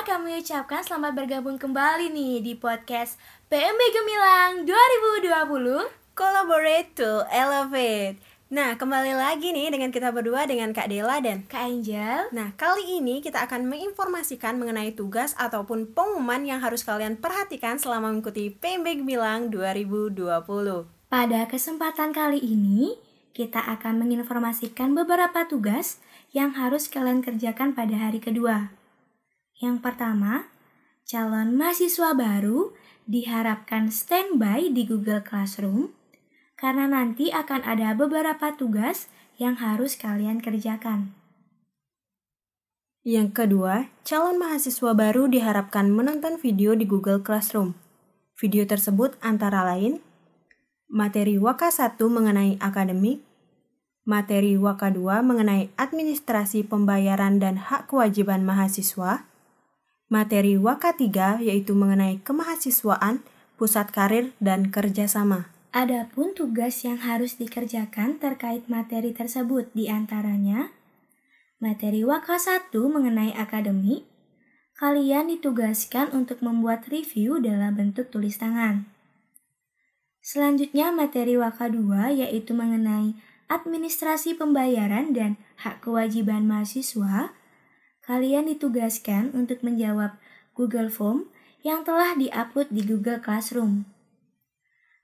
kami ucapkan selamat bergabung kembali nih di podcast PMB Gemilang 2020 Collaborate to Elevate. Nah, kembali lagi nih dengan kita berdua dengan Kak Dela dan Kak Angel. Nah, kali ini kita akan menginformasikan mengenai tugas ataupun pengumuman yang harus kalian perhatikan selama mengikuti PMB Gemilang 2020. Pada kesempatan kali ini, kita akan menginformasikan beberapa tugas yang harus kalian kerjakan pada hari kedua. Yang pertama, calon mahasiswa baru diharapkan standby di Google Classroom karena nanti akan ada beberapa tugas yang harus kalian kerjakan. Yang kedua, calon mahasiswa baru diharapkan menonton video di Google Classroom. Video tersebut antara lain materi Waka 1 mengenai akademik, materi Waka 2 mengenai administrasi pembayaran dan hak kewajiban mahasiswa, materi Waka 3 yaitu mengenai kemahasiswaan, pusat karir, dan kerjasama. Adapun tugas yang harus dikerjakan terkait materi tersebut di antaranya materi Waka 1 mengenai akademik, kalian ditugaskan untuk membuat review dalam bentuk tulis tangan. Selanjutnya materi Waka 2 yaitu mengenai administrasi pembayaran dan hak kewajiban mahasiswa. Kalian ditugaskan untuk menjawab Google Form yang telah diupload di Google Classroom.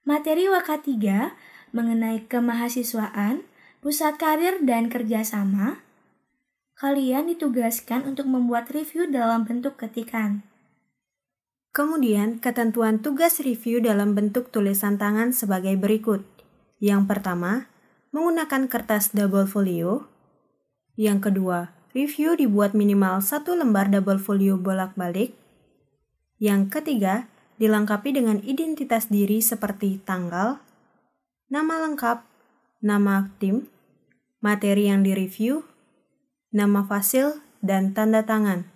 Materi Waka 3 mengenai kemahasiswaan, pusat karir dan kerjasama. Kalian ditugaskan untuk membuat review dalam bentuk ketikan. Kemudian, ketentuan tugas review dalam bentuk tulisan tangan sebagai berikut. Yang pertama, menggunakan kertas double folio. Yang kedua, review dibuat minimal satu lembar double folio bolak-balik. Yang ketiga, dilengkapi dengan identitas diri seperti tanggal, nama lengkap, nama tim, materi yang direview, nama fasil, dan tanda tangan.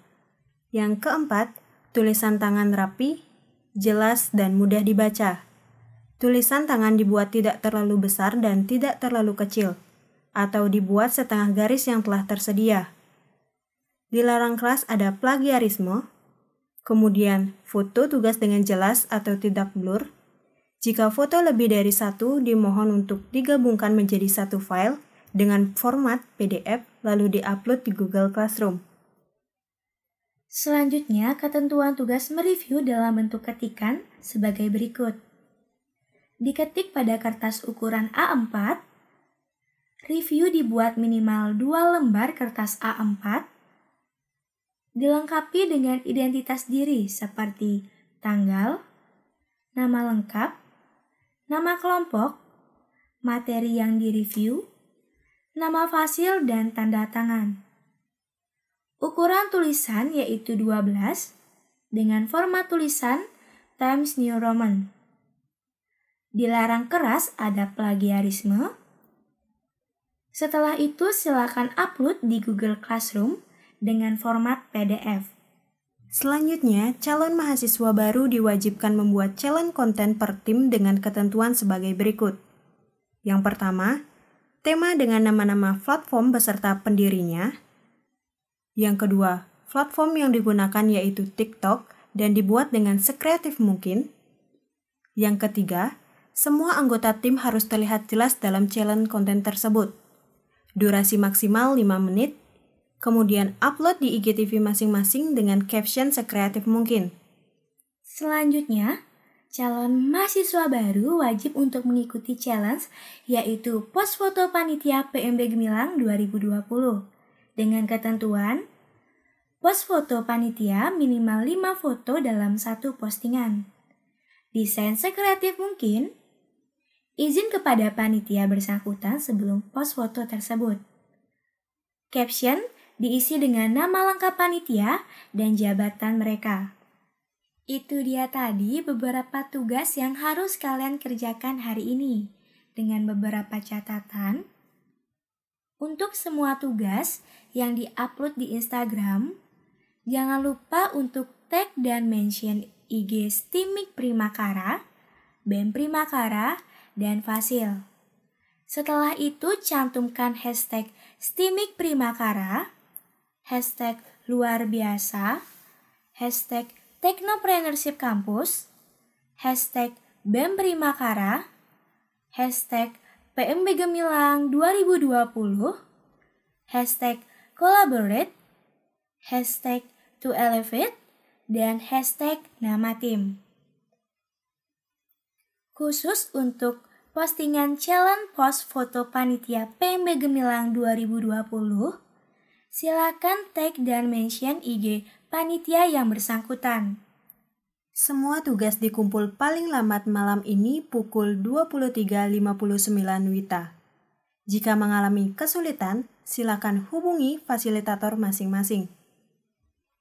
Yang keempat, Tulisan tangan rapi, jelas, dan mudah dibaca. Tulisan tangan dibuat tidak terlalu besar dan tidak terlalu kecil, atau dibuat setengah garis yang telah tersedia. Dilarang kelas ada plagiarisme, kemudian foto tugas dengan jelas atau tidak blur. Jika foto lebih dari satu, dimohon untuk digabungkan menjadi satu file dengan format PDF lalu diupload di Google Classroom. Selanjutnya, ketentuan tugas mereview dalam bentuk ketikan sebagai berikut. Diketik pada kertas ukuran A4, review dibuat minimal 2 lembar kertas A4, dilengkapi dengan identitas diri seperti tanggal, nama lengkap, nama kelompok, materi yang direview, nama fasil, dan tanda tangan. Ukuran tulisan yaitu 12 dengan format tulisan Times New Roman. Dilarang keras ada plagiarisme. Setelah itu silakan upload di Google Classroom dengan format PDF. Selanjutnya, calon mahasiswa baru diwajibkan membuat challenge konten per tim dengan ketentuan sebagai berikut. Yang pertama, tema dengan nama-nama platform beserta pendirinya, yang kedua, platform yang digunakan yaitu TikTok dan dibuat dengan sekreatif mungkin. Yang ketiga, semua anggota tim harus terlihat jelas dalam challenge konten tersebut. Durasi maksimal 5 menit, kemudian upload di IGTV masing-masing dengan caption sekreatif mungkin. Selanjutnya, calon mahasiswa baru wajib untuk mengikuti challenge yaitu post foto panitia PMB Gemilang 2020 dengan ketentuan Post foto panitia minimal 5 foto dalam satu postingan. Desain sekreatif mungkin. Izin kepada panitia bersangkutan sebelum post foto tersebut. Caption diisi dengan nama lengkap panitia dan jabatan mereka. Itu dia tadi beberapa tugas yang harus kalian kerjakan hari ini dengan beberapa catatan. Untuk semua tugas yang diupload di Instagram, Jangan lupa untuk tag dan mention IG Stimik Primakara, BEM Primakara, dan Fasil. Setelah itu cantumkan hashtag Stimik Primakara, hashtag luar biasa, hashtag Technopreneurship Campus, hashtag BEM Primakara, hashtag PMB Gemilang 2020, hashtag Collaborate, hashtag To Elevate, dan hashtag nama tim. Khusus untuk postingan challenge post foto panitia PMB Gemilang 2020, silakan tag dan mention IG panitia yang bersangkutan. Semua tugas dikumpul paling lambat malam ini pukul 23.59 Wita. Jika mengalami kesulitan, silakan hubungi fasilitator masing-masing.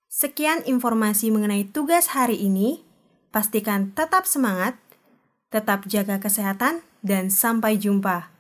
Sekian informasi mengenai tugas hari ini. Pastikan tetap semangat, tetap jaga kesehatan, dan sampai jumpa.